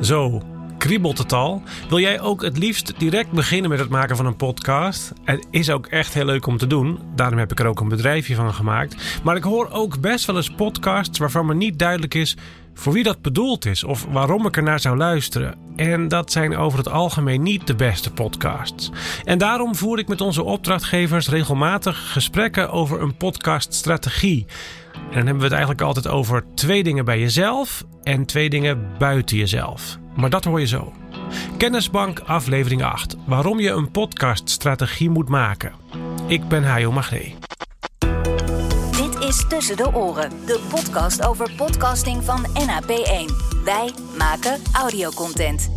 Zo, kriebelt het al? Wil jij ook het liefst direct beginnen met het maken van een podcast? Het is ook echt heel leuk om te doen. Daarom heb ik er ook een bedrijfje van gemaakt. Maar ik hoor ook best wel eens podcasts waarvan me niet duidelijk is voor wie dat bedoeld is of waarom ik er naar zou luisteren. En dat zijn over het algemeen niet de beste podcasts. En daarom voer ik met onze opdrachtgevers regelmatig gesprekken over een podcaststrategie. En dan hebben we het eigenlijk altijd over twee dingen bij jezelf en twee dingen buiten jezelf. Maar dat hoor je zo. Kennisbank aflevering 8. Waarom je een podcaststrategie moet maken. Ik ben Hajo Magree. Is Tussen de Oren, de podcast over podcasting van NAP1. Wij maken audiocontent.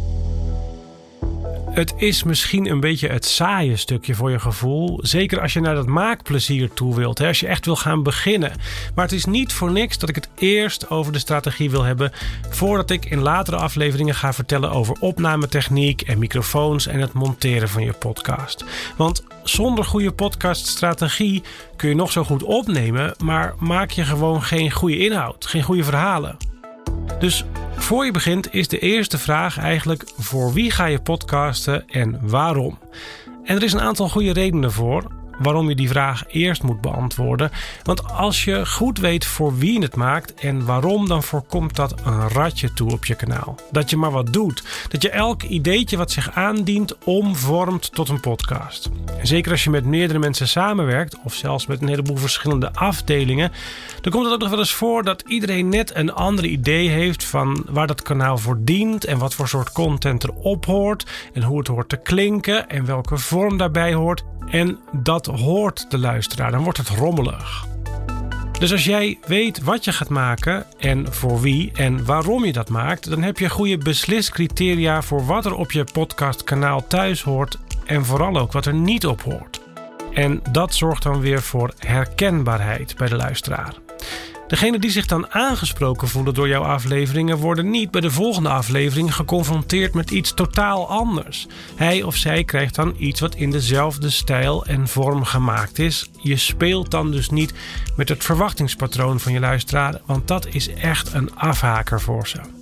Het is misschien een beetje het saaie stukje voor je gevoel. Zeker als je naar dat maakplezier toe wilt. Hè, als je echt wil gaan beginnen. Maar het is niet voor niks dat ik het eerst over de strategie wil hebben. Voordat ik in latere afleveringen ga vertellen over opnametechniek en microfoons en het monteren van je podcast. Want zonder goede podcaststrategie kun je nog zo goed opnemen. Maar maak je gewoon geen goede inhoud, geen goede verhalen. Dus voor je begint is de eerste vraag eigenlijk: voor wie ga je podcasten en waarom? En er is een aantal goede redenen voor waarom je die vraag eerst moet beantwoorden. Want als je goed weet voor wie het maakt en waarom, dan voorkomt dat een ratje toe op je kanaal. Dat je maar wat doet. Dat je elk ideetje wat zich aandient omvormt tot een podcast. En zeker als je met meerdere mensen samenwerkt, of zelfs met een heleboel verschillende afdelingen, dan komt het ook nog wel eens voor dat iedereen net een ander idee heeft van waar dat kanaal voor dient en wat voor soort content erop hoort en hoe het hoort te klinken en welke vorm daarbij hoort. En dat hoort de luisteraar, dan wordt het rommelig. Dus als jij weet wat je gaat maken en voor wie en waarom je dat maakt, dan heb je goede besliscriteria voor wat er op je podcastkanaal thuis hoort en vooral ook wat er niet op hoort. En dat zorgt dan weer voor herkenbaarheid bij de luisteraar. Degenen die zich dan aangesproken voelen door jouw afleveringen worden niet bij de volgende aflevering geconfronteerd met iets totaal anders. Hij of zij krijgt dan iets wat in dezelfde stijl en vorm gemaakt is. Je speelt dan dus niet met het verwachtingspatroon van je luisteraar, want dat is echt een afhaker voor ze.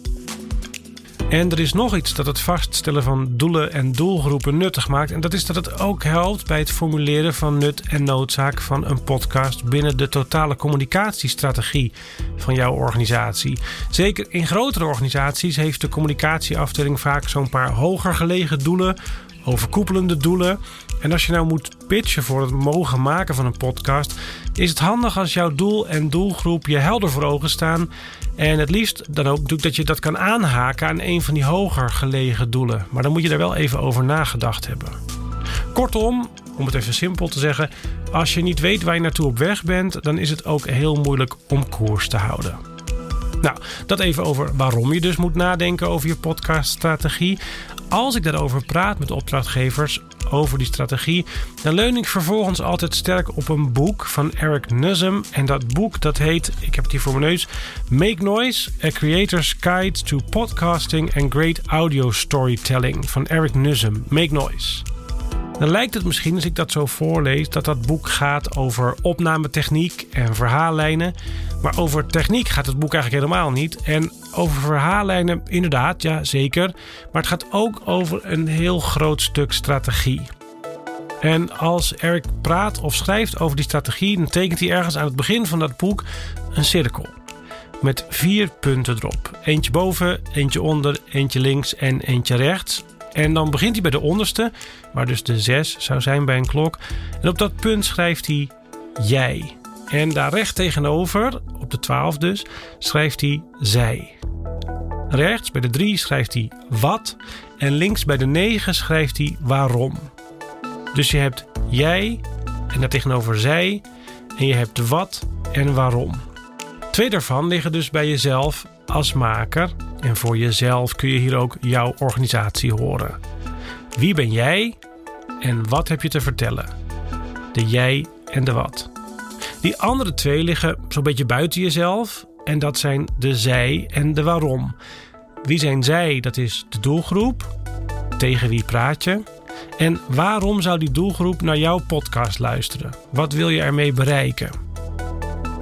En er is nog iets dat het vaststellen van doelen en doelgroepen nuttig maakt. En dat is dat het ook helpt bij het formuleren van nut en noodzaak van een podcast binnen de totale communicatiestrategie van jouw organisatie. Zeker in grotere organisaties heeft de communicatieafdeling vaak zo'n paar hoger gelegen doelen, overkoepelende doelen. En als je nou moet pitchen voor het mogen maken van een podcast, is het handig als jouw doel en doelgroep je helder voor ogen staan. En het liefst dan ook dat je dat kan aanhaken aan een van die hoger gelegen doelen. Maar dan moet je daar wel even over nagedacht hebben. Kortom, om het even simpel te zeggen, als je niet weet waar je naartoe op weg bent, dan is het ook heel moeilijk om koers te houden. Nou, dat even over waarom je dus moet nadenken over je podcaststrategie. Als ik daarover praat met opdrachtgevers over die strategie, dan leun ik vervolgens altijd sterk op een boek van Eric Nussum. En dat boek dat heet, ik heb het hier voor mijn neus, Make Noise: A Creator's Guide to Podcasting and Great Audio Storytelling van Eric Nussum. Make Noise. Dan lijkt het misschien, als ik dat zo voorlees, dat dat boek gaat over opnametechniek en verhaallijnen. Maar over techniek gaat het boek eigenlijk helemaal niet. En over verhaallijnen, inderdaad, ja zeker. Maar het gaat ook over een heel groot stuk strategie. En als Eric praat of schrijft over die strategie, dan tekent hij ergens aan het begin van dat boek een cirkel. Met vier punten erop. Eentje boven, eentje onder, eentje links en eentje rechts. En dan begint hij bij de onderste, waar dus de 6 zou zijn bij een klok. En op dat punt schrijft hij jij. En daar recht tegenover, op de 12 dus, schrijft hij zij. Rechts bij de 3 schrijft hij wat. En links bij de 9 schrijft hij waarom. Dus je hebt jij en daar tegenover zij. En je hebt wat en waarom. Twee daarvan liggen dus bij jezelf als maker. En voor jezelf kun je hier ook jouw organisatie horen. Wie ben jij en wat heb je te vertellen? De jij en de wat. Die andere twee liggen zo'n beetje buiten jezelf. En dat zijn de zij en de waarom. Wie zijn zij? Dat is de doelgroep. Tegen wie praat je? En waarom zou die doelgroep naar jouw podcast luisteren? Wat wil je ermee bereiken?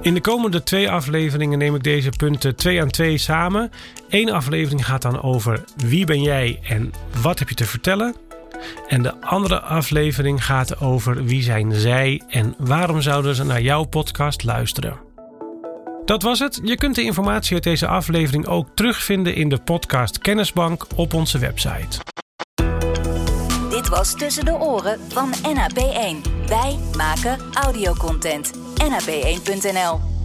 In de komende twee afleveringen neem ik deze punten twee aan twee samen Eén aflevering gaat dan over wie ben jij en wat heb je te vertellen. En de andere aflevering gaat over wie zijn zij en waarom zouden ze naar jouw podcast luisteren. Dat was het. Je kunt de informatie uit deze aflevering ook terugvinden in de podcast Kennisbank op onze website. Dit was Tussen de Oren van NAP1. Wij maken audiocontent. NAP1.nl